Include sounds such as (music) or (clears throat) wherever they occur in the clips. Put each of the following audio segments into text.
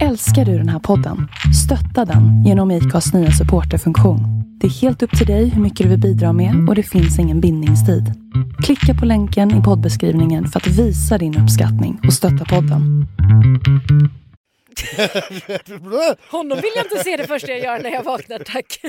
Älskar du den här podden? Stötta den genom IKAs nya supporterfunktion. Det är helt upp till dig hur mycket du vill bidra med och det finns ingen bindningstid. Klicka på länken i poddbeskrivningen för att visa din uppskattning och stötta podden. (laughs) Honom vill jag inte se det första jag gör när jag vaknar, tack.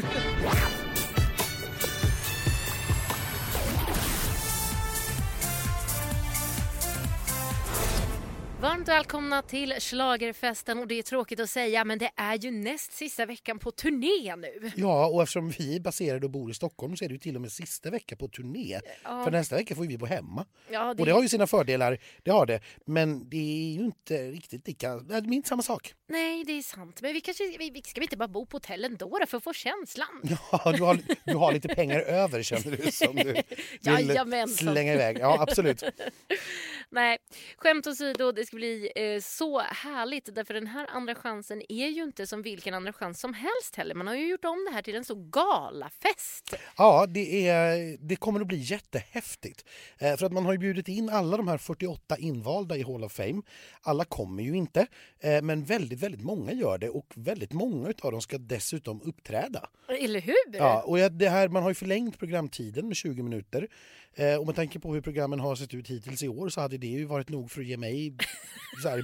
Varmt välkomna till Schlagerfesten och det är tråkigt att säga men det är ju näst sista veckan på turné nu. Ja, och eftersom vi är baserade och bor i Stockholm så är det ju till och med sista vecka på turné. Ja. För nästa vecka får vi bo hemma. Ja, Och det har ju sina fördelar, det har det. Men det är ju inte riktigt lika, det är minst samma sak. Nej, det är sant. Men vi kanske, vi, vi- ska vi inte bara bo på hotell ändå då för att få känslan? (laughs) Ja, du har, du har lite pengar över känner du som du (laughs) vill Jajamensan. slänga iväg. Ja, absolut. (laughs) Nej, skämt åsido, det ska bli eh, så härligt därför den här andra chansen är ju inte som vilken andra chans som helst heller. Man har ju gjort om det här till en så galafest. Ja, det, är, det kommer att bli jättehäftigt. Eh, för att man har ju bjudit in alla de här 48 invalda i Hall of Fame. Alla kommer ju inte, eh, men väldigt, väldigt många gör det och väldigt många av dem ska dessutom uppträda. Eller hur? Ja, och det här, man har ju förlängt programtiden med 20 minuter. Eh, och med tanke på hur programmen har sett ut hittills i år så hade det ju varit nog för att ge mig så här,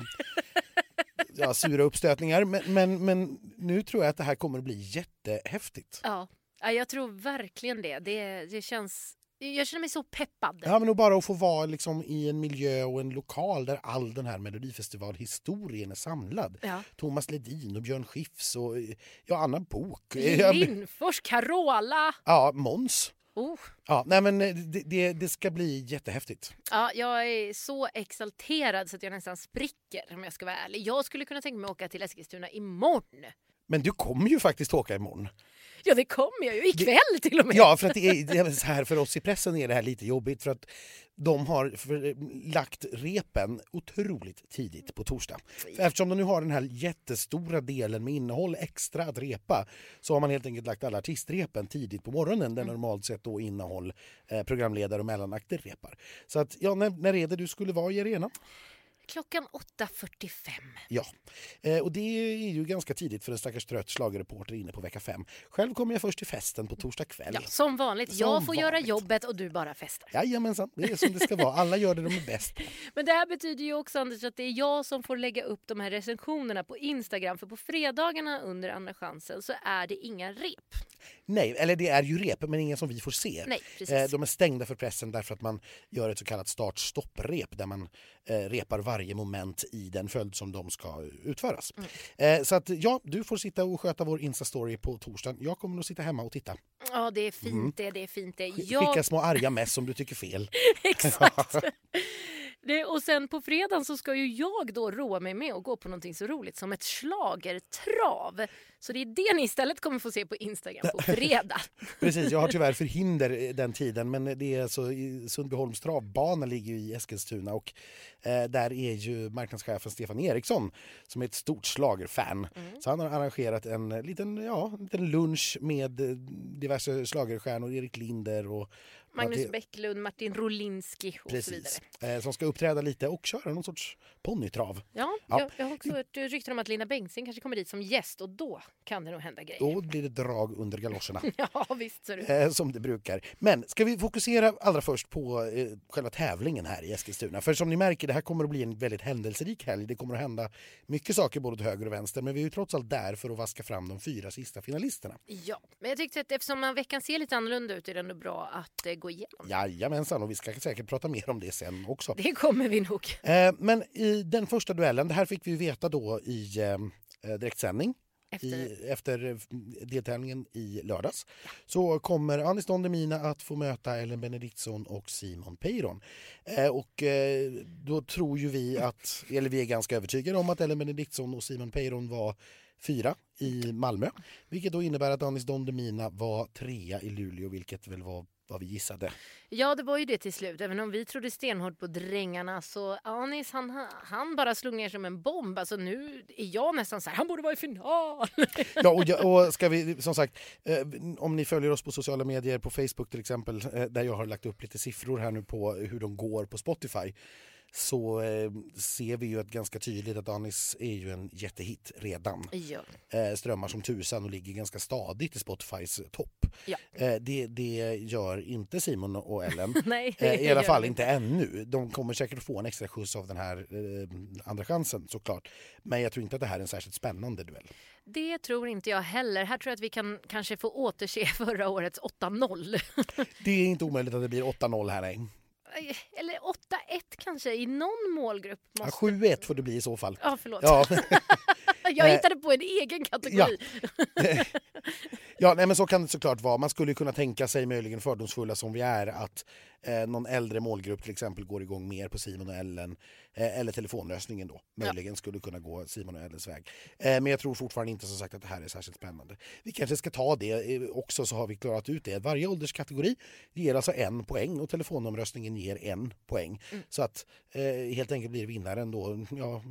ja, sura uppstötningar. Men, men, men nu tror jag att det här kommer att bli jättehäftigt. Ja, ja jag tror verkligen det. det. Det känns... Jag känner mig så peppad. Ja, men och bara att få vara liksom i en miljö och en lokal där all den här Melodifestivalhistorien är samlad. Ja. Thomas Ledin och Björn Skifs och ja, Anna Bok. Lindfors, Carola. Ja, Måns. Oh. Ja, nej, men det, det, det ska bli jättehäftigt. Ja, jag är så exalterad så att jag nästan spricker om jag ska vara ärlig. Jag skulle kunna tänka mig att åka till Eskilstuna imorgon. Men du kommer ju faktiskt åka imorgon. Ja, det kommer jag ju. Ikväll till och med. Ja, för att det är, så här, för oss i pressen är det här lite jobbigt för att de har för, lagt repen otroligt tidigt på torsdag. Eftersom de nu har den här jättestora delen med innehåll extra att repa så har man helt enkelt lagt alla artistrepen tidigt på morgonen där normalt sett då innehåll, eh, programledare och mellanakter repar. Så att, ja, när, när är det du skulle vara i arenan? Klockan 8.45. Ja, eh, och det är ju ganska tidigt för en stackars trött schlagerreporter inne på vecka fem. Själv kommer jag först till festen på torsdag kväll. Ja, som vanligt. Som jag får göra vanligt. jobbet och du bara festar. Jajamensan, det är som det ska vara. Alla gör det de är bäst. (laughs) Men det här betyder ju också Anders att det är jag som får lägga upp de här recensionerna på Instagram. För på fredagarna under andra chansen så är det inga rep. Nej, eller det är ju rep, men ingen som vi får se. Nej, precis. Eh, De är stängda för pressen därför att man gör ett så kallat start-stopp-rep där man eh, repar varje moment i den följd som de ska utföras. Mm. Eh, Så att ja, du får sitta och sköta vår Insta-story på torsdagen. Jag kommer att sitta hemma och titta. Ja, det är fint det. Det är fint det. Jag... Skicka små arga mess om du tycker fel. (laughs) Exakt. (laughs) Det, och sen på fredagen så ska ju jag då roa mig med att gå på någonting så roligt som ett schlagertrav. Så det är det ni istället kommer få se på Instagram på (laughs) fredag. Precis, jag har tyvärr förhinder eh, den tiden men det är så, i Sundbyholms travbana ligger i Eskilstuna och eh, där är ju marknadschefen Stefan Eriksson som är ett stort schlagerfan. Så han har arrangerat en eh, liten, ja, en liten lunch med eh, diverse schlagerstjärnor, Erik Linder och Magnus det- Bäcklund, Martin Rolinski och så vidare. Precis, eh, som ska uppträda lite och köra någon sorts ponnytrav. Ja, Ja. Jag, jag har också hört rykten om att Lina Bengtzing kanske kommer dit som gäst och då kan det nog hända grejer. Då blir det drag under galoscherna. (laughs) Ja, visst så du. Eh, som det brukar. Men ska vi fokusera allra först på eh, själva tävlingen här i Eskilstuna? För som ni märker, det här kommer att bli en väldigt händelserik helg. Det kommer att hända mycket saker både till höger och vänster, men vi är ju trots allt där för att vaska fram de fyra sista finalisterna. Ja, men jag tyckte att eftersom veckan ser lite annorlunda ut är det ändå bra att eh, gå igenom. Jajamensan, och vi ska säkert prata mer om det sen också. Det kommer vi nog. Eh, men i den första duellen, det här fick vi veta då i eh, eh, direktsändning Efter... i, efter eh, deltävlingen i lördags så kommer Anis Don Demina att få möta Ellen Benediktsson och Simon Peiron. Eh, och eh, då tror ju vi att, eller vi är ganska övertygade om att Ellen Benediktsson och Simon Peiron var fyra i Malmö. Vilket då innebär att Anis Don Demina var trea i Luleå, vilket väl var vad vi gissade. Ja, det var ju det till slut. Även om vi trodde stenhårt på drängarna så Anis han, han bara slog ner som en bomb. Alltså nu är jag nästan så här, han borde vara i final. (laughs) Ja, och, jag- och ska vi, som sagt, eh, om ni följer oss på sociala medier, på Facebook till exempel, eh, där jag har lagt upp lite siffror här nu på hur de går på Spotify. Så eh, ser vi ju att ganska tydligt att Anis är ju en jättehit redan. Ja. Eh, strömmar som tusan och ligger ganska stadigt i Spotifys topp. Ja. Eh, det, det gör inte Simon och Ellen. (laughs) Nej, Eh, I alla fall inte ännu. De kommer säkert få en extra skjuts av den här eh, andra chansen såklart. Men jag tror inte att det här är en särskilt spännande duell. Det tror inte jag heller. Här tror jag att vi kan kanske få återse (laughs) förra årets 8-0. Det är inte omöjligt att det blir 8-0 här nej. Eller 8-1 kanske i någon målgrupp. Ja, Måste... 7-1 får det bli i så fall. Ja, förlåt. Ja, (laughs) (laughs) jag eh, hittade på en egen kategori. (laughs) ja nej, men så kan det såklart vara. Man skulle kunna tänka sig, möjligen fördomsfulla som vi är, att eh, någon äldre målgrupp till exempel går igång mer på Simon och Ellen. Eh, eller telefonlösningen då, möjligen skulle kunna gå Simon och Ellens väg. Eh, men jag tror fortfarande inte som sagt att det här är särskilt spännande. Vi kanske ska ta det eh, också så har vi klarat ut det. Varje ålderskategori ger alltså en poäng och telefonomröstningen ger en poäng. Så att eh, helt enkelt blir vinnaren då ja,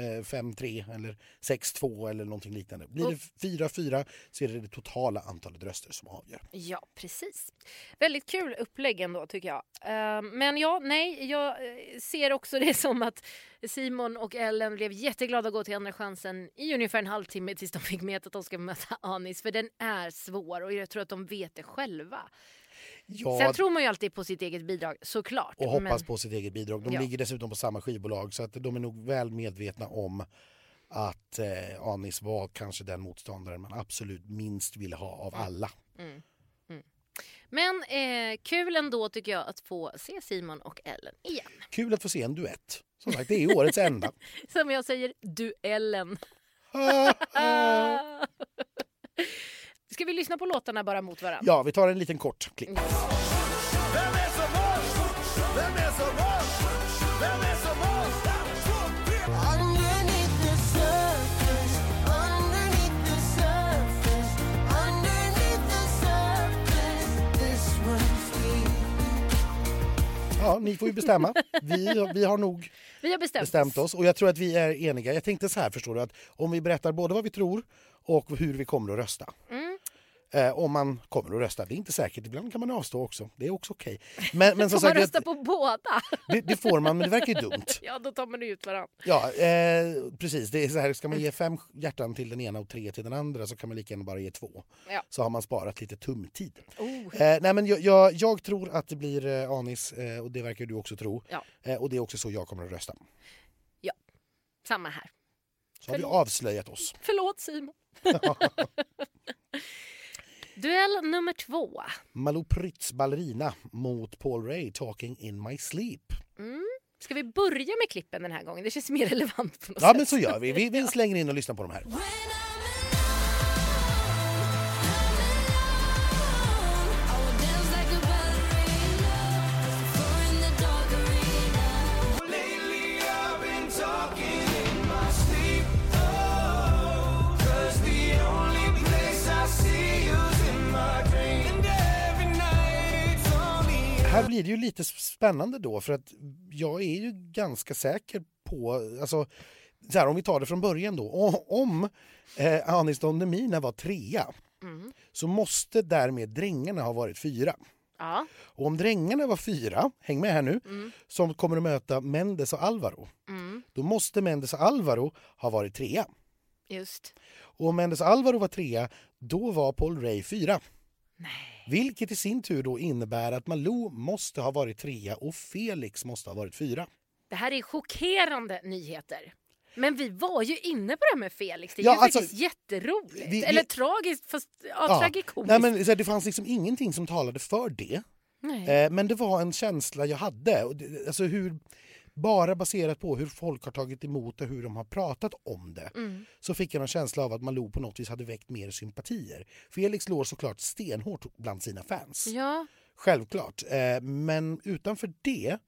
5-3 eller 6-2 eller någonting liknande. Blir det 4-4 så är det det totala antalet röster som avgör. Ja, precis. Väldigt kul upplägg ändå tycker jag. Eh, Men ja, nej, jag eh, ser också det som att Simon och Ellen blev jätteglada att gå till Andra chansen i ungefär en halvtimme tills de fick med att de ska möta Anis. För den är svår och jag tror att de vet det själva. Ja, Sen tror man ju alltid på sitt eget bidrag, såklart. och hoppas men... på sitt eget bidrag. De Ja. ligger dessutom på samma skivbolag så att de är nog väl medvetna om att eh, Anis var kanske den motståndaren man absolut minst ville ha av alla. Men eh, kul ändå tycker jag att få se Simon och Ellen igen. Kul att få se en duett. Som sagt, det är årets enda. (laughs) Som jag säger, duellen. (laughs) (laughs) Ska vi lyssna på låtarna bara mot varandra? Ja, vi tar en liten kort klipp. Me. Ja, ni får ju bestämma. Vi, vi har nog (laughs) Vi har bestämt, bestämt oss och jag tror att vi är eniga. Jag tänkte så här förstår du att om vi berättar både vad vi tror och hur vi kommer att rösta. Mm. Eh, om man kommer att rösta. Det är inte säkert, ibland kan man avstå också. Det är också okej. Men, men som (laughs) Får man sagt, rösta på båda? det, det får man, men det verkar ju dumt. (laughs) Ja, då tar man ut varandra. Ja, eh, precis. Det är så här, ska man ge fem hjärtan till den ena och tre till den andra så kan man lika gärna bara ge två. Ja. Så har man sparat lite tumtid. Oh. Eh, nej, men jag, jag, jag tror att det blir eh, Anis eh, och det verkar du också tro. Ja. Eh, och det är också så jag kommer att rösta. Samma här. Så har vi avslöjat oss. Förlåt Simon. (laughs) Duell nummer två. Malou Prytz ballerina mot Paul Ray Talking in my sleep. Ska vi börja med klippen den här gången? Det känns mer (laughs) relevant på något Ja sätt. men så gör vi. Vi, vi (laughs) slänger in och lyssnar på de här. Här blir det ju lite spännande då för att jag är ju ganska säker på, alltså så här, om vi tar det från början då, om eh, Anis Don Demina var trea så måste därmed Drängarna ha varit fyra. Ja. Och om Drängarna var fyra, häng med här nu, som kommer att möta Mendes och Alvaro, då måste Mendes och Alvaro ha varit trea. Just. Och om Mendes och Alvaro var trea, då var Paul Ray fyra. Vilket i sin tur då innebär att Malou måste ha varit trea och Felix måste ha varit fyra. Det här är chockerande nyheter. Men vi var ju inne på det här med Felix. Det är Ja, ju alltså, faktiskt jätteroligt. vi- vi- Eller tragiskt, fast ja, tragikomiskt. Nej, men, det fanns liksom ingenting som talade för det. Nej. Eh, men det var en känsla jag hade. Alltså hur, bara baserat på hur folk har tagit emot det, hur de har pratat om det, Mm. så fick jag en känsla av att Malou på något vis hade väckt mer sympatier. Felix låg såklart stenhårt bland sina fans. Ja, Självklart. Eh, men utanför det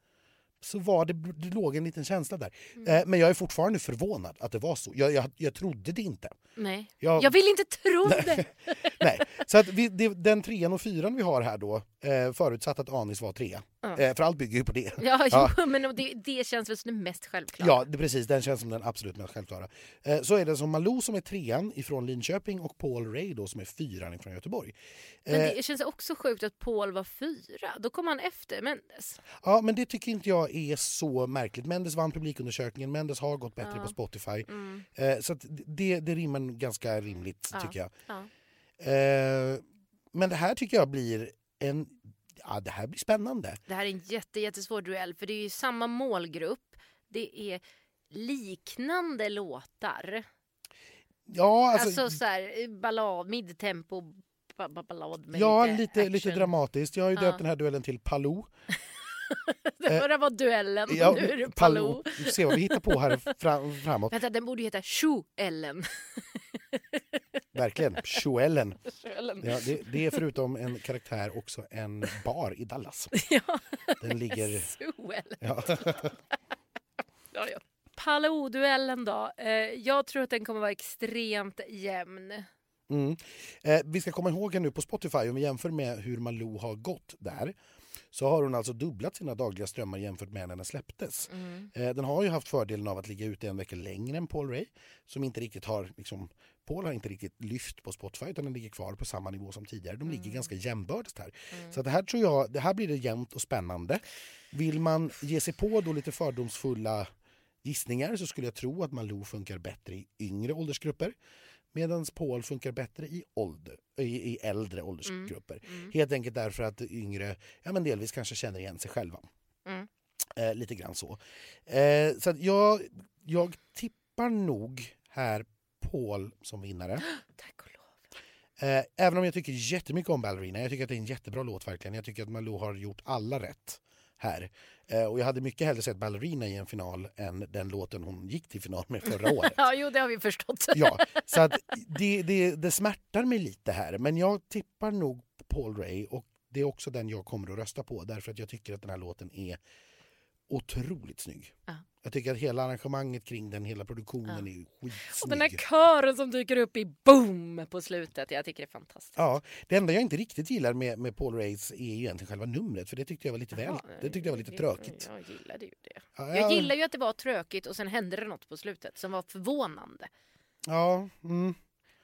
så var det, det låg en liten känsla där. Mm. Eh, men jag är fortfarande förvånad att det var så. Jag, jag, jag trodde det inte. nej. Jag- Jag vill inte tro det. (laughs) Nej. Så att vi, det, den trean och fyran vi har här då, eh, förutsatt att Anis var trea. Ja. Eh, för allt bygger ju på det. Ja, Ja. Jo, (laughs) men det, det känns väl som det mest självklara. Ja, det, precis. Den känns som den absolut mest självklara. Eh, så är det som Malou som är trean ifrån Linköping och Paul Ray då som är fyran ifrån Göteborg. Men Eh, det känns också sjukt att Paul var fyra. Då kom han efter Mendes. Ja, men det tycker inte jag är så märkligt. Mendes vann publikundersökningen, Mendes har gått bättre Ja. på Spotify. Mm. Eh, så det, det rimmar ganska rimligt Ja. tycker jag. Ja. Eh, men det här tycker jag blir en... Ja, det här blir spännande. Det här är en jätte, jättesvår duell för det är ju samma målgrupp. Det är liknande låtar. Ja, Alltså, alltså, så här, ballad, midtempo, ba- ba- ballad med ja lite, lite, lite dramatiskt. Jag har ju Ja. döpt den här duellen till Palou. (laughs) (laughs) Det förra var duellen, Ja, nu är det Palou. Palou. Se vad vi hittar på här (laughs) fram, framåt. Vänta, den borde heta Tjo-Ellen. (laughs) Verkligen. Joellen. Tjo-Ellen. Ja, det, det är förutom en karaktär också en bar i Dallas. Ja, Den ligger... Tjo-Ellen. Ja. Ja, ja. Palou-duellen då. Eh, jag tror att den kommer vara extremt jämn. Mm. Eh, vi ska komma ihåg nu på Spotify, om vi jämför med hur Malou har gått där så har hon alltså dubblat sina dagliga strömmar jämfört med när den släpptes. Mm. Eh, den har ju haft fördelen av att ligga ute en vecka längre än Paul Ray som inte riktigt har liksom, Paul har inte riktigt lyft på Spotify utan den ligger kvar på samma nivå som tidigare. De ligger ganska jämbördigt här. Så att det här tror jag, det här blir det jämnt och spännande. Vill man ge sig på då lite fördomsfulla gissningar så skulle jag tro att Malou funkar bättre i yngre åldersgrupper medan Paul funkar bättre i, ålder, i, i äldre åldersgrupper. Helt enkelt därför att yngre ja, men delvis kanske känner igen sig själva. Mm. Eh, lite grann så. Eh, så jag, jag tippar nog här Paul som vinnare. (gasps) Tack och lov. Eh, även om jag tycker jättemycket om Ballerina. Jag tycker att det är en jättebra låt verkligen. Jag tycker att Malou har gjort alla rätt här. Eh, och jag hade mycket hellre sett Ballerina i en final än den låten hon gick till final med förra (laughs) året. Ja, jo, det har vi förstått. (laughs) Ja, så att det, det, det smärtar mig lite här. Men jag tippar nog Paul Ray och det är också den jag kommer att rösta på därför att jag tycker att den här låten är otroligt snygg. Ja. Jag tycker att hela arrangemanget kring den, hela produktionen är skitsnygg. Och den här kören som dyker upp i boom på slutet. Jag tycker det är fantastiskt. Ja, det enda jag inte riktigt gillar med, med Paul Rays är ju egentligen själva numret för det tyckte jag var lite väl, Ja, det tyckte jag var lite jag- tråkigt. Jag gillade ju det. Ja, Jag gillar ju att det var tråkigt och sen hände det något på slutet som var förvånande. Ja, mm.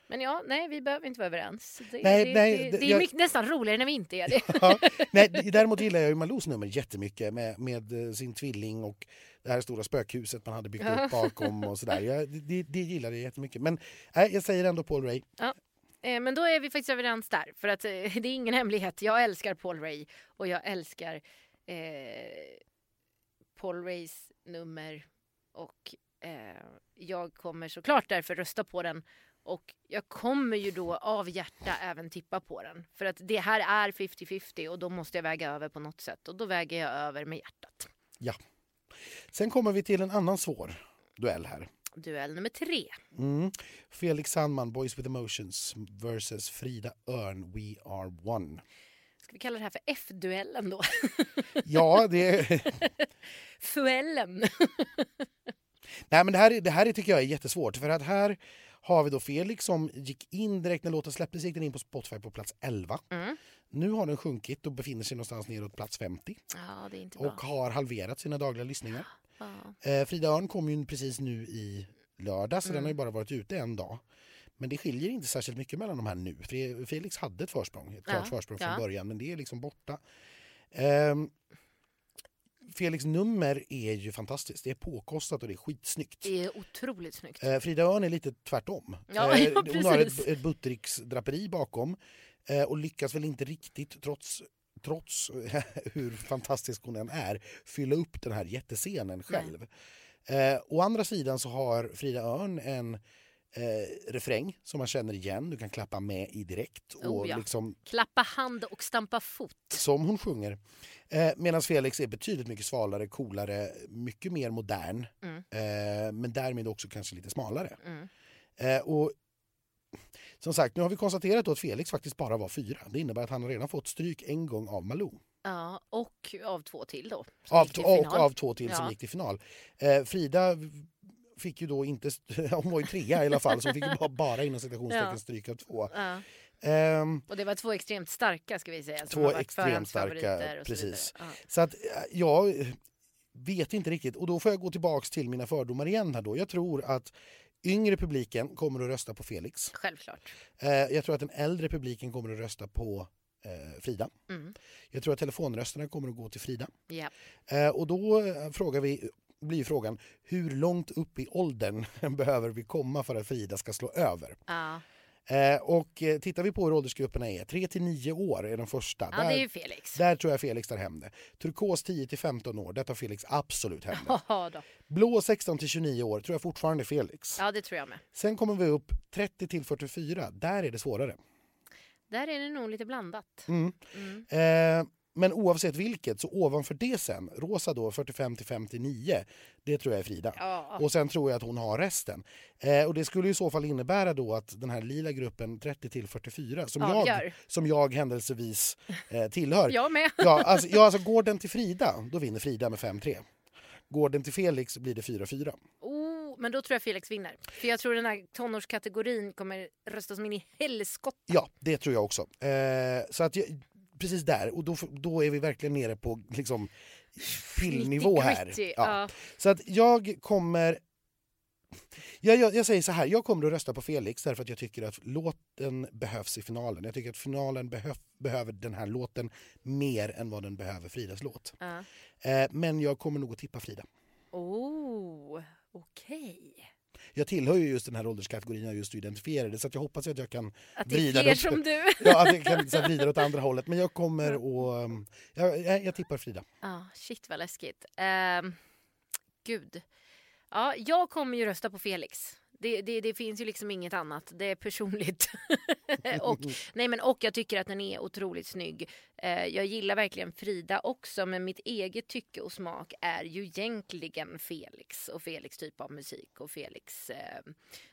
Men ja, nej, vi behöver inte vara överens. Det, Nej, det, nej, det, det- det är jag- mycket, nästan roligare när vi inte är det. (laughs) ja. Nej, (laughs) däremot gillar jag ju Malous nummer jättemycket med, med eh, sin tvilling och det här stora spökhuset man hade byggt upp bakom och sådär. Jag, det, det gillar jag jättemycket. Men nej, jag säger ändå Paul Ray. Eh, Men då är vi faktiskt överens där. För att eh, det är ingen hemlighet. Jag älskar Paul Ray och jag älskar eh, Paul Rays nummer. Och jag kommer såklart därför rösta på den. Och jag kommer ju då av hjärta även tippa på den. För att det här är 50-50 och då måste jag väga över på något sätt. Och då väger jag över med hjärtat. Ja. Sen kommer vi till en annan svår duell här. Duell nummer tre. Mm. Felix Sandman, Boys with Emotions versus Frida Örn, We Are One. Ska vi kalla det här för F-duellen då? (laughs) Ja, det, (laughs) Fuellen. nej, men det, här, är- det här är, tycker jag är jättesvårt. För att här har vi då Felix som gick in direkt när låten släpptes, gick den in på Spotify på plats 11. Mm. Nu har den sjunkit och befinner sig någonstans neråt plats 50 Ja, det är inte bra. och har halverat sina dagliga lyssningar. Ja. Eh, Frida Örn kom ju precis nu i lördag så den Mm. har ju bara varit ute en dag. Men det skiljer inte särskilt mycket mellan de här nu. Felix hade ett försprång, ett klart Ja, försprång från ja. början men det är liksom borta. Ehm, Felix nummer är ju fantastiskt. Det är påkostat och det är skitsnyggt. Det är otroligt snyggt. Eh, Frida Örn är lite tvärtom. Ja, Eh, (laughs) ja, hon har ett, ett Buttericks-draperi bakom eh, och lyckas väl inte riktigt, trots, trots (laughs) hur fantastisk hon än är, fylla upp den här jättescenen själv. Eh, å andra sidan så har Frida Örn en eh, refräng som man känner igen, du kan klappa med i direkt. Och Oh, ja. liksom, Klappa hand och stampa fot. som hon sjunger. Eh, Medan Felix är betydligt mycket svalare, coolare, mycket mer modern. Mm. Eh, men därmed också kanske lite smalare. Mm. Eh, och som sagt, nu har vi konstaterat att Felix faktiskt bara var fyra. Det innebär att han redan fått stryk en gång av Malou. Ja, och av två till då. som Av, och av två till som Ja. gick till final. Eh, Frida fick ju då inte... (laughs) Hon var ju trea i alla fall så hon fick ju bara, bara inom citationstecken Ja. stryk av två. Ja. Ehm, Och det var två extremt starka ska vi säga. Två extremt starka, och så precis. vidare. Ja. Så att eh, jag vet inte riktigt. Och då får jag gå tillbaks till mina fördomar igen här då. Jag tror att yngre publiken kommer att rösta på Felix. Självklart. Eh, jag tror att den äldre publiken kommer att rösta på eh, Frida. Mm. Jag tror att telefonrösterna kommer att gå till Frida. Ja. Eh, och då frågar vi, blir frågan hur långt upp i åldern (laughs) behöver vi komma för att Frida ska slå över? Ja. Eh, och eh, tittar vi på hur åldersgrupperna är, 3 till 9 år är den första. ja, det är där, ju Felix. där tror jag Felix tar hem det. Turkos 10 till 15 år, där tar Felix absolut hem det. (laughs) Ja. Blå 16 till 29 år tror jag fortfarande Felix. ja, det tror jag med. Sen kommer vi upp 30 till 44, där är det svårare. Där är det nog lite blandat. Mm. Mm. Eh, men oavsett vilket, så ovanför det sen, Rosa då 45 till 59, det tror jag är Frida. Ja. Och sen tror jag att hon har resten. Eh, och det skulle i så fall innebära då att den här lila gruppen 30 till 44, som, jag, Avgör. som jag händelsevis eh, tillhör. (laughs) Jag med. Ja, alltså, ja, alltså går den till Frida, då vinner Frida med 5-3. Går den till Felix blir det 4-4. Oh, men då tror jag Felix vinner. För jag tror den här tonårskategorin kommer röstas in i helskott. Ja, det tror jag också. Eh, så att jag, precis där, och då, då är vi verkligen nere på liksom pillnivå här. Ja. ja. Så att jag kommer... Jag, jag, jag säger så här, jag kommer att rösta på Felix därför att jag tycker att låten behövs i finalen. Jag tycker att finalen behöv, behöver den här låten mer än vad den behöver Fridas låt. Ja. Eh, men jag kommer nog att tippa Frida. Oh, okej. Jag tillhör ju just den här ålderskategorin jag just identifierade så jag hoppas att jag kan Att det är vrida det- som du. (laughs) Ja, att jag kan så vrida åt andra hållet. Men jag kommer att... um, Jag, jag, jag tippar Frida. Ja, shit vad läskigt. Ehm, gud. Ja, jag kommer ju rösta på Felix. Det, det, det finns ju liksom inget annat. Det är personligt. (laughs) och, nej men, och jag tycker att den är otroligt snygg. Eh, jag gillar verkligen Frida också men mitt eget tycke och smak är ju egentligen Felix och Felix typ av musik och Felix eh,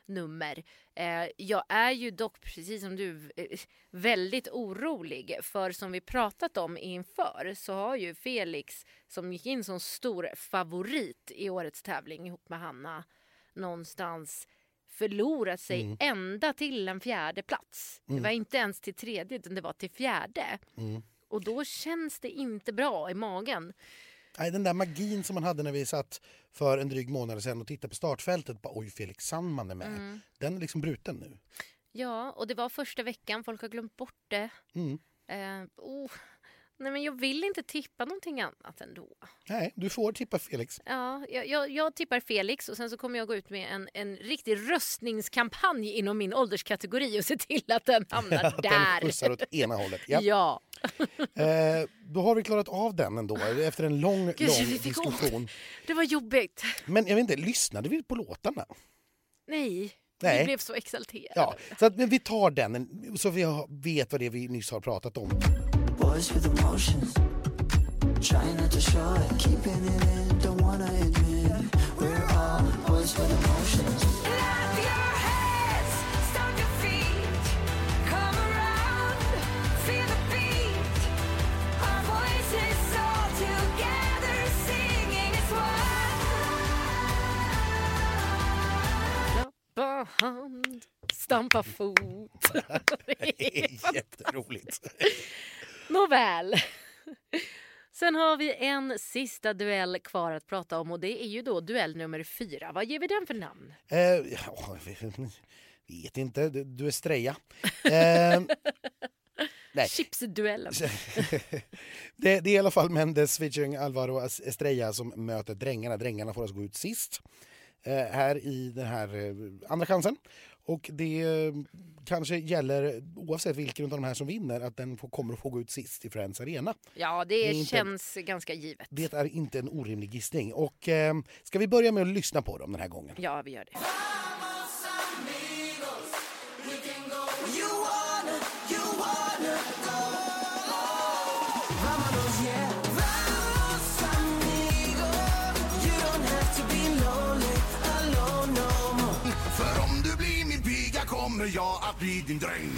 nummer. Eh, jag är ju dock, precis som du, eh, väldigt orolig för som vi pratat om inför så har ju Felix som gick in som stor favorit i årets tävling ihop med Hanna någonstans förlorat sig Mm. ända till en fjärde plats. Det var inte ens till tredje utan det var till fjärde. Mm. Och då känns det inte bra i magen. Nej, den där magin som man hade när vi satt för en dryg månad sedan och tittade på startfältet. Bara, Oj, Felix Sandman är med. Mm. Den är liksom bruten nu. Ja, och det var första veckan, folk har glömt bort det. Mm. Eh, oh. Nej men jag vill inte tippa någonting annat ändå. Nej, du får tippa Felix. Ja, jag, jag, jag tippar Felix och sen så kommer jag gå ut med en, en riktig röstningskampanj inom min ålderskategori och se till att den hamnar Att (laughs) den där. skjutsar åt ena hållet. Ja. Ja. (laughs) Eh, då har vi klarat av den ändå, efter en lång, Gud, lång fick ont. diskussion. det var jobbigt. Men jag vet inte, lyssnade vi på låtarna? Nej, Nej. vi blev så exalterade. Ja, så att, men vi tar den så vi vet vad det är vi nyss har pratat om. Boys with emotions, trying not to show it, keeping it in, don't wanna admit. We're all boys with emotions. Clap your hands, stomp your feet, come around, feel the beat. Our voices all together, singing as (laughs) one. Klappa hand, stampa fot. Det (laughs) är jätteroligt. (laughs) Nåväl. (laughs) Sen har vi en sista duell kvar att prata om och det är ju då duell nummer fyra. Vad ger vi den för namn? Eh, ja, (laughs) vet inte, du du är Streja. Eh, (laughs) nej. Chipsduellen. det, det är i alla fall Mendes featuring Alvaro Estrella som möter Drängarna. Drängarna får alltså gå ut sist eh, här i den här eh, andra chansen. Och det eh, kanske gäller oavsett vilken av de här som vinner att den kommer att få gå ut sist i Friends Arena. Ja, det, är inte- känns ganska givet. Det är inte en orimlig gissning. Och, eh, ska vi börja med att lyssna på dem den här gången? Ja, vi gör det. Kommer jag att bli din dräng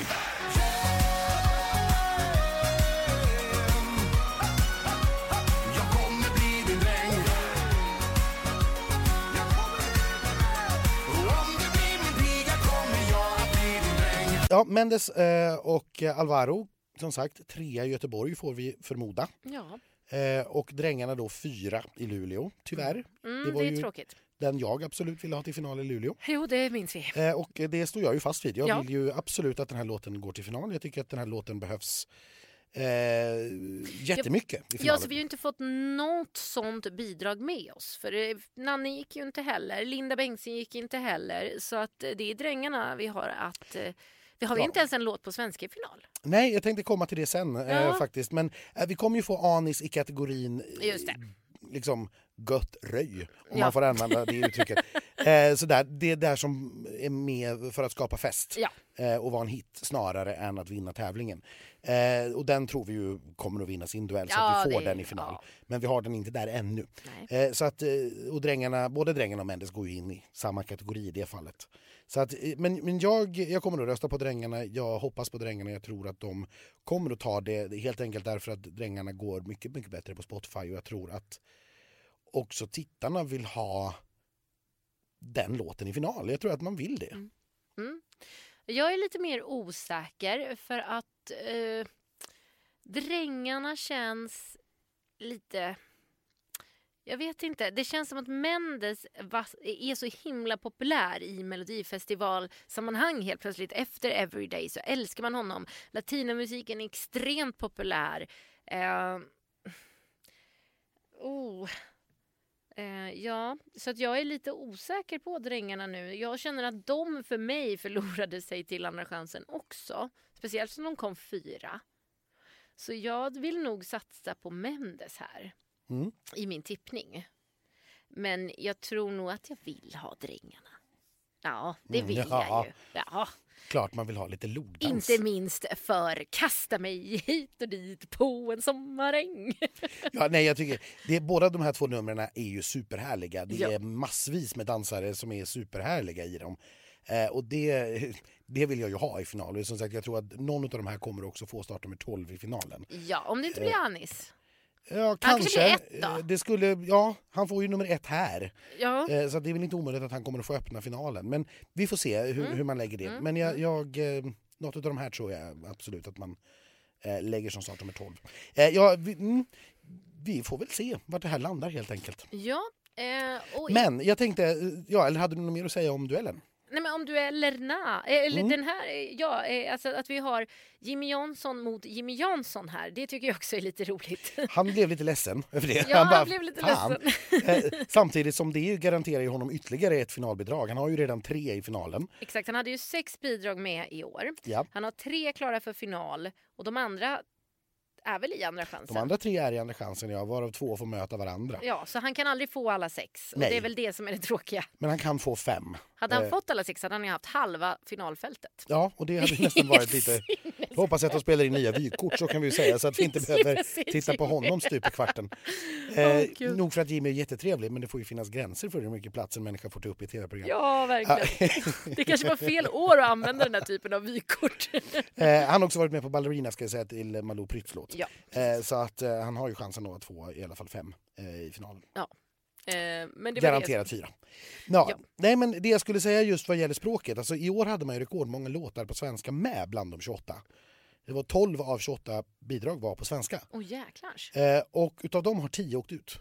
Ja, Mendes eh, och Alvaro, som sagt, trea i Göteborg får vi förmoda. Ja, Eh, och Drängarna då fyra i Luleå, tyvärr. mm, Det det, var är ju- tråkigt. Den jag absolut ville ha till final i Luleå. Jo, det minns vi. Eh, och det står jag ju fast vid. Jag Ja. vill ju absolut att den här låten går till final. Jag tycker att den här låten behövs eh, jättemycket i Ja, finalen. så vi har inte fått något sånt bidrag med oss. För eh, Nanne gick ju inte heller, Linda Bengtzing gick inte heller. Så att eh, det är drängarna vi har att... eh, Vi har Ja. inte ens en låt på svenska i final. Nej, jag tänkte komma till det sen eh, Ja. faktiskt. Men eh, vi kommer ju få Anis i kategorin eh, Just det. liksom gött röj, om Ja. man får använda det (laughs) uttrycket. eh, så där, det är där som är med för att skapa fest Ja. eh, och vara en hit snarare än att vinna tävlingen. Eh, och den tror vi ju kommer att vinna sin duell så Ja, att vi får det- den i final. Men vi har den inte där ännu. Eh, så att, eh, och drängarna, både drängarna och Mendes går ju in i samma kategori i det fallet. Så att, eh, men men jag, jag kommer att rösta på drängarna, jag hoppas på drängarna, jag tror att de kommer att ta det, helt enkelt därför att drängarna går mycket, mycket bättre på Spotify och jag tror att också tittarna vill ha den låten i final. Jag tror att man vill det. Mm. mm. Jag är lite mer osäker för att eh, Drängarna känns lite... Jag vet inte. Det känns som att Mendes är så himla populär i melodifestivalsammanhang helt plötsligt. Efter Everyday så älskar man honom. Latinamusiken är extremt populär. Eh, oh. Eh, ja, så att jag är lite osäker på Drängarna nu. Jag känner att de för mig förlorade sig till Andra chansen också. Speciellt som de kom fyra. Så jag vill nog satsa på Mendes här Mm. i min tippning. Men jag tror nog att jag vill ha Drängarna. Ja, det Mm, vill ja. jag ju. Ja, Klart man vill ha lite logdans. inte minst för kasta mig hit och dit på en sommaräng. (laughs) Ja, nej, jag tycker, det, båda de här två numren är ju superhärliga. Det Ja. är massvis med dansare som är superhärliga i dem. Eh, och det, (laughs) det vill jag ju ha i final. Och som sagt, jag tror att någon av de här kommer också få startnummer 12 i finalen. Ja, om det inte blir Anis. Ja, kanske kanske. blir ett då? Eh, Det skulle, ja, han får ju nummer ett här. Ja. Eh, Så det är väl inte omöjligt att han kommer att få öppna finalen. Men vi får se hur, Mm. hur man lägger det. Men jag, jag, eh, något av de här tror jag absolut att man lägger som startnummer 12. Eh, ja, vi, mm, vi får väl se vart det här landar helt enkelt. Ja, eh, Men jag tänkte, ja, eller hade du något mer att säga om duellen? Nej, men om du är Lerna, eh, eller Mm. den här, eh, ja, eh, alltså att vi har Jimmy Jansson mot Jimmy Jansson här, det tycker jag också är lite roligt. (laughs) Han blev lite ledsen över det. Ja, han bara, blev lite "Fan." ledsen. (laughs) Eh, Samtidigt som det garanterar ju honom ytterligare ett finalbidrag. Han har ju redan tre i finalen. Exakt, han hade ju sex bidrag med i år. Ja. Han har tre klara för final och de andra är väl i andra chansen. De andra tre är i andra chansen, ja, varav två får möta varandra. Ja, så han kan aldrig få alla sex. Och Nej. det är väl det som är det tråkiga. Men han kan få fem. Hade han Eh. fått alla sex hade han ju haft halva finalfältet. Ja, och det hade nästan varit (laughs) lite... Jag hoppas att de spelar in nya vykort så kan vi ju säga så att vi inte (laughs) behöver titta på honom stup i kvarten. Eh, Gud. nog för att Jimmy är jättetrevlig men det får ju finnas gränser för hur mycket plats en människa får ta upp i ett tv-program. Ja, verkligen. (laughs) Det kanske var fel år att använda den här typen av vykort. Eh, han har också varit med på Ballerina ska jag säga till Malou Prytz låt. Ja. Eh, så att eh, han har ju chansen att få i alla fall fem eh, i finalen. Eh, men det var Garanterat fyra. Ja, Ja. Nej, men det jag skulle säga just vad gäller språket, alltså i år hade man ju rekordmånga låtar på svenska med bland de 28. Det var 12 av 28 bidrag var på svenska. Oh, jäklars. Eh, och utav dem har 10 åkt ut.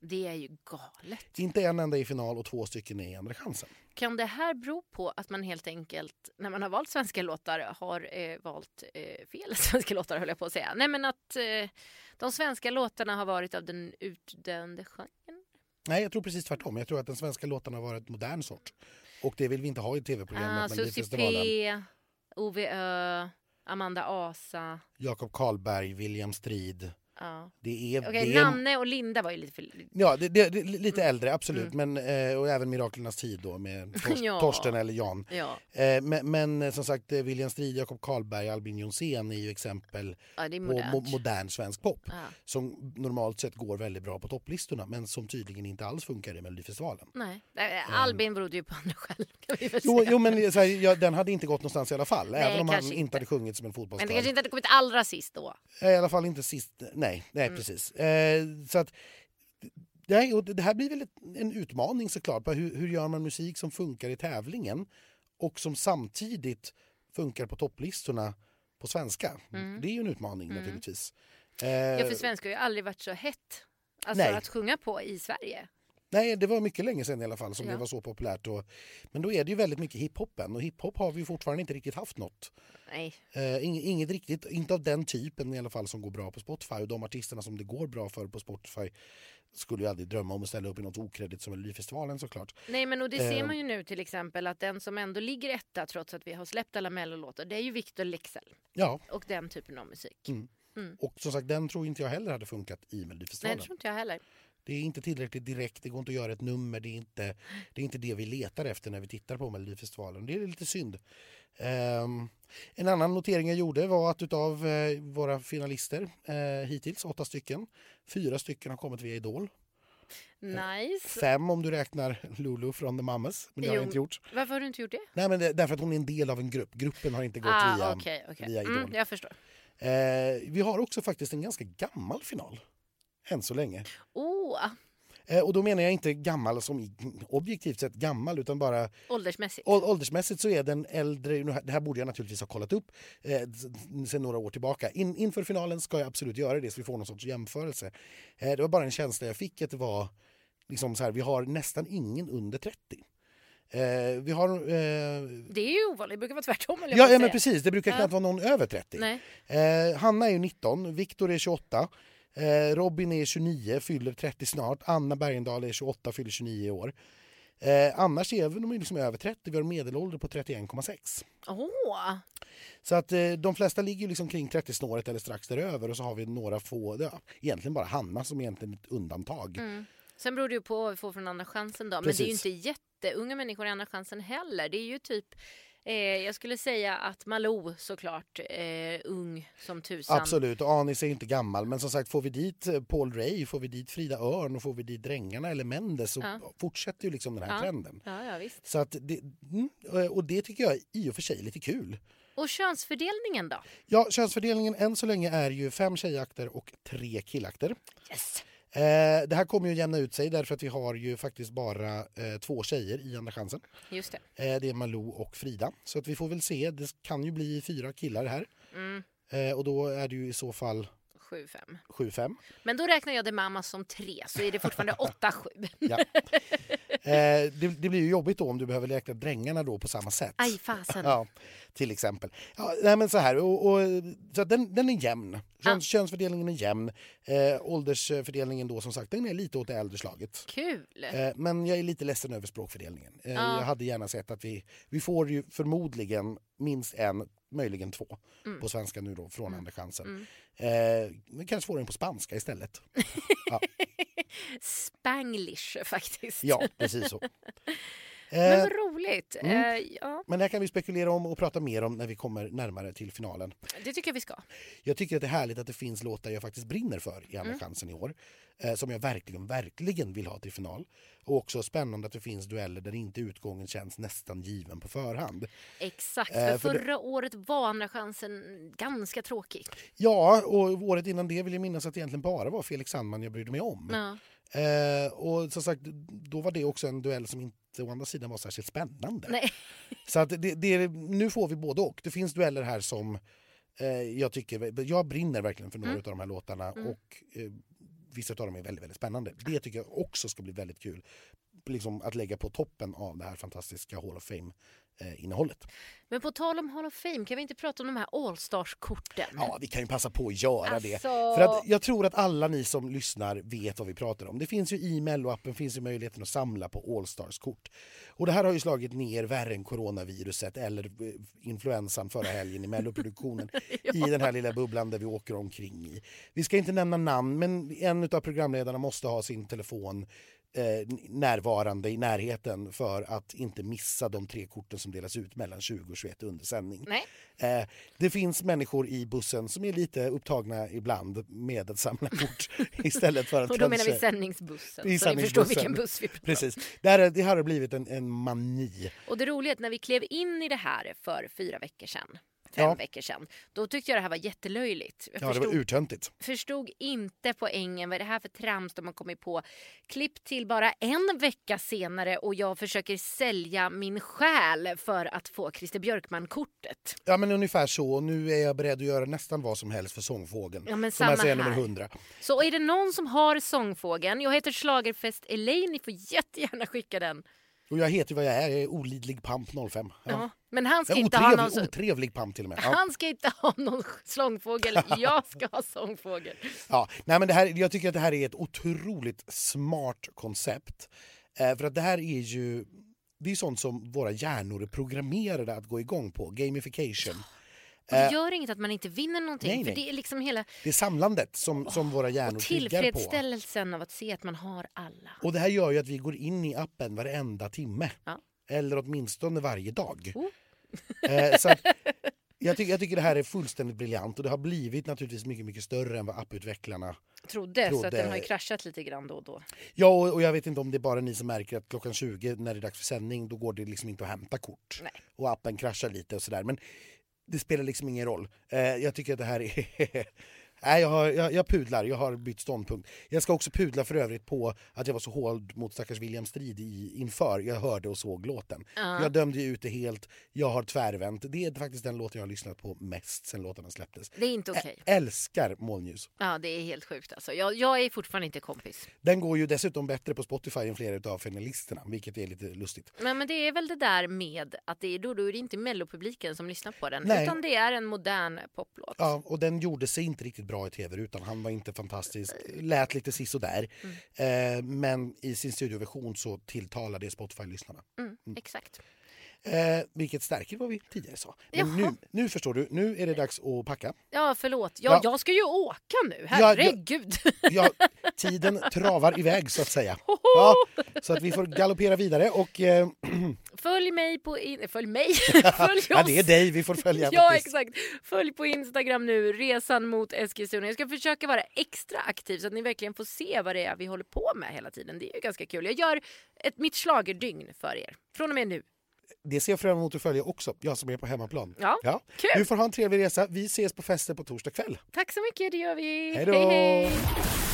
Det är ju galet. Inte en enda i final och två stycken i andra chansen. Kan det här bero på att man helt enkelt, när man har valt svenska låtar, har eh, valt eh, fel (laughs) svenska låtar höll jag på att säga. Nej men att eh, de svenska låtarna har varit av den utdöende genren. Nej, jag tror precis tvärtom. Jag tror att den svenska låten har varit modern sort. Och det vill vi inte ha i Ah, tv-programmet. Susie Melodifestivalen. P, Ove Ö, Amanda Asa. Jakob Karlberg, William Strid. Ja. Det är... Okej, det är Nanne och Linda var ju lite för... Ja, det, det, lite äldre, absolut. Men, eh, och även Miraklernas tid då med (laughs) Tors, Ja. Torsten eller Jan. Ja, Eh, men, men eh, som sagt, William Strid, Jakob Karlberg, Albin Jonsén är ju exempel ja är på mo modern svensk pop. Som normalt sett går väldigt bra på topplistorna men som tydligen inte alls funkar i Melodifestivalen. Nej, eh, Albin berodde ju på honom (laughs) själv Jo, jo men så här, ja, den hade inte gått någonstans i alla fall. Nej, även om han inte hade sjungit som en Men fotbollsstad. det kanske inte hade kommit allra sist då. I alla fall inte sist. Nej, nej Mm. precis. Eh, så att, nej, och det här blir väl ett, en utmaning såklart. På hur, hur gör man musik som funkar i tävlingen och som samtidigt funkar på topplistorna på svenska? Det är ju en utmaning naturligtvis. Eh, Mm. Ja, för svenska har ju aldrig varit så hett alltså, Nej. att sjunga på i Sverige. Nej, det var mycket länge sedan i alla fall som Ja. det var så populärt. Och, men då är det ju väldigt mycket hiphopen och hiphop har vi fortfarande inte riktigt haft något. Nej. Eh, inget, inget riktigt, inte av den typen i alla fall som går bra på Spotify och de artisterna som det går bra för på Spotify skulle ju aldrig drömma om att ställa upp i något okredit som Melodifestivalen såklart. Nej men och det ser Eh. man ju nu till exempel att den som ändå ligger etta trots att vi har släppt alla mellolåtar det är ju Victor Leksell Ja, och den typen av musik. Mm. Mm. och som sagt den tror inte jag heller hade funkat i Nej det Melodifestivalen. tror inte jag heller. Det är inte tillräckligt direkt, det går inte att göra ett nummer, det är inte det, är inte det vi letar efter när vi tittar på Melodifestivalen. Det är lite synd. Ehm, en annan notering jag gjorde var att utav eh, våra finalister eh, hittills, åtta stycken, fyra stycken har kommit via Idol. Nice. Fem om du räknar Lulu från The Mamas, men det har jag Jo. inte gjort. Varför har du inte gjort det? Nej, men det, därför att hon är en del av en grupp. Gruppen har inte gått ah, via... okej, okej. via Idol. Mm, jag förstår. Eh, vi har också faktiskt en ganska gammal final. Än så länge. Oh, och då menar jag inte gammal som objektivt sett gammal utan bara åldersmässigt. Åldersmässigt så är den äldre, det här borde jag naturligtvis ha kollat upp eh, sen några år tillbaka. In, inför finalen ska jag absolut göra det så vi får någon sorts jämförelse. Eh, det var bara en känsla jag fick att det var liksom så här, vi har nästan ingen under 30. Eh, vi har... Eh, Det är ju ovanligt, det brukar vara tvärtom ja, ja men precis, det brukar Ja. knappt vara någon över 30. Nej. Eh, Hanna är ju 19, Viktor är 28, eh, Robin är 29, fyller 30 snart, Anna Bergendahl är 28, fyller 29 i år. Eh, annars är de liksom över 30, vi har en medelålder på 31,6. Åh, Så att eh, de flesta ligger liksom kring 30-snåret eller strax däröver och så har vi några få, ja, egentligen bara Hanna som egentligen är ett undantag. Mm. Sen beror det ju på vad vi får från Andra chansen då. Men det är ju inte jätteunga människor i Andra chansen heller. Det är ju typ, eh, jag skulle säga att Malou såklart, eh, ung som tusan. Absolut, och Anis är inte gammal men som sagt får vi dit eh, Paul Ray, får vi dit Frida Örn och får vi dit Drängarna eller Mendes så Ja. fortsätter ju liksom den här Ja. trenden. Ja, ja, visst. Så att det, mm, eh, och det tycker jag i och för sig är lite kul. Och könsfördelningen då? Ja, könsfördelningen än så länge är ju fem tjejakter och tre killakter. Yes. Eh, det här kommer ju jämna ut sig därför att vi har ju faktiskt bara eh, två tjejer i Andra chansen. Just det. Eh, det är Malou och Frida. Så att vi får väl se, det kan ju bli fyra killar här. Mm, Eh, och då är det ju i så fall 7-5. 7-5. Men då räknar jag det mamma som tre, så är det fortfarande (laughs) 8-7. Ja. (laughs) Eh, det, det blir ju jobbigt då om du behöver räkna drängarna då på samma sätt. Aj fasen. Ja, till exempel. Ja, nej, men så här, och, och, så den, den är jämn. Köns, Könsfördelningen är jämn. Eh, åldersfördelningen då som sagt, den är lite åt det äldre slaget. Kul. Eh, men jag är lite ledsen över språkfördelningen. Eh, Ja. Jag hade gärna sett att vi, vi får ju förmodligen minst en, möjligen två Mm. på svenska nu då från Andra chansen. Mm. Eh, vi kanske får en på spanska istället. (laughs) ja, Spanglish faktiskt. ja, precis så. Men Eh, vad roligt. mm. Eh, ja, men det här kan vi spekulera om och prata mer om när vi kommer närmare till finalen. det tycker jag vi ska. Jag tycker att det är härligt att det finns låtar jag faktiskt brinner för i Andra chansen i år. Eh, som jag verkligen, verkligen vill ha till final. Och också spännande att det finns dueller där inte utgången känns nästan given på förhand. Exakt, Eh, för för det- förra året var Andra chansen ganska tråkig. Ja, och året innan det vill jag minnas att det egentligen bara var Felix Sandman jag brydde mig om. Ja. Eh, och som sagt, då var det också en duell som inte å andra sidan var särskilt spännande. Nej. (laughs) Så att det, det, nu får vi både och. Det finns dueller här som eh, jag tycker, jag brinner verkligen för några Mm. av de här låtarna Mm. och eh, vissa av dem är väldigt, väldigt spännande. Det tycker jag också ska bli väldigt kul. Liksom att lägga på toppen av det här fantastiska Hall of Fame innehållet. Men på tal om Hall of Fame, kan vi inte prata om de här Allstars-korten? Ja, vi kan ju passa på att göra det. Alltså- För att jag tror att alla ni som lyssnar vet vad vi pratar om. Det finns ju i Mello-appen finns ju möjligheten att samla på Allstars-kort. Och det här har ju slagit ner värre än coronaviruset eller eh, influensan förra helgen i Melloproduktionen (laughs) i den här lilla bubblan där vi åker omkring i. Vi ska inte nämna namn, men en av programledarna måste ha sin telefon eh, närvarande i närheten för att inte missa de tre korten som delas ut mellan 20 och 21 under sändning. Nej. Eh, det finns människor i bussen som är lite upptagna ibland med att samla kort (laughs) istället för att (laughs) Och då menar vi kanske- sändningsbussen, I så ni förstår sändningsbussen. vilken buss vi pratar om. Precis. Det här, är- det här har blivit en, en mani. Och det roliga är att när vi klev in i det här för fyra veckor sedan fem Ja. veckor sedan. Då tyckte jag det här var jättelöjligt. Jag Ja, det förstod, var urtöntigt. förstod inte poängen. Vad är det här för trams de har kommit på? Klipp till bara en vecka senare och jag försöker sälja min själ för att få Christer Björkman-kortet. Ja, men ungefär så. Nu är jag beredd att göra nästan vad som helst för sångfågeln. Ja, men som samma är nummer här. 100. Så är det någon som har sångfågeln, jag heter Schlagerfest Elaine, ni får jättegärna skicka den. Och jag heter vad jag är, jag är olidlig pamp 05. Ja. Ja. Men han ska, inte ha någon, otrevlig, otrevlig pamp till och med. Ja. han ska inte ha någon (laughs) sångfågel, (laughs) jag ska ha sångfågel. Ja, nej, men det här, jag tycker att det här är ett otroligt smart koncept. Eh, för att det här är ju det är sånt som våra hjärnor är programmerade att gå igång på. Gamification. Och det gör inget att man inte vinner någonting, nej, för nej. det är liksom hela Det är samlandet som, som våra hjärnor triggar på. tillfredsställelsen av att se att man har alla. Och det här gör ju att vi går in i appen varenda timme. Ja. Eller åtminstone varje dag. Oh. Eh, så att, jag, tycker, jag tycker det här är fullständigt briljant och det har blivit naturligtvis mycket, mycket större än vad apputvecklarna Trodde, så Trodde. att den har ju kraschat lite grann då och då. Ja, och, och jag vet inte om det är bara ni som märker att klockan 20 när det är dags för sändning då går det liksom inte att hämta kort. Nej. Och appen kraschar lite och sådär. Men det spelar liksom ingen roll. Eh, jag tycker att det här är... (laughs) Nej, jag, har, jag, jag pudlar, jag har bytt ståndpunkt. Jag ska också pudla för övrigt på att jag var så hård mot stackars William Strid i, inför jag hörde och såg låten. Ja. Jag dömde ut det helt, jag har tvärvänt. Det är faktiskt den låten jag har lyssnat på mest sen låtarna släpptes. Det är inte okej. Ä- älskar molnljus. Ja, det är helt sjukt alltså. Jag, jag är fortfarande inte kompis. Den går ju dessutom bättre på Spotify än flera av finalisterna, vilket är lite lustigt. Men, men det är väl det där med att det är, då, då är det inte mellopubliken som lyssnar på den, Nej. utan det är en modern poplåt. Ja, och den gjorde sig inte riktigt bra i tv utan han var inte fantastisk. Lät lite sisådär. Eh, men i sin studioversion så tilltalar det Spotify-lyssnarna. Mm, exakt. Eh, vilket stärker vad vi tidigare sa. Men nu, nu förstår du, nu är det dags att packa. Ja, förlåt. Jag, Ja. jag ska ju åka nu, ja. herregud. Ja, tiden travar iväg så att säga. Ja, så att vi får galoppera vidare och... Eh, (clears throat) Följ mig på... In... Följ mig? (laughs) Följ oss! ja, det är dig vi får följa. (laughs) Ja, faktiskt. exakt. Följ på Instagram nu, Resan mot Eskilstuna. Jag ska försöka vara extra aktiv så att ni verkligen får se vad det är vi håller på med hela tiden. Det är ju ganska kul. Jag gör ett, mitt schlagerdygn för er. Från och med nu. Det ser jag fram emot att följa också, jag som är på hemmaplan. Ja, kul. Du får ha en trevlig resa. Vi ses på festen på torsdag kväll. Tack så mycket, det gör vi. Hej då. hej.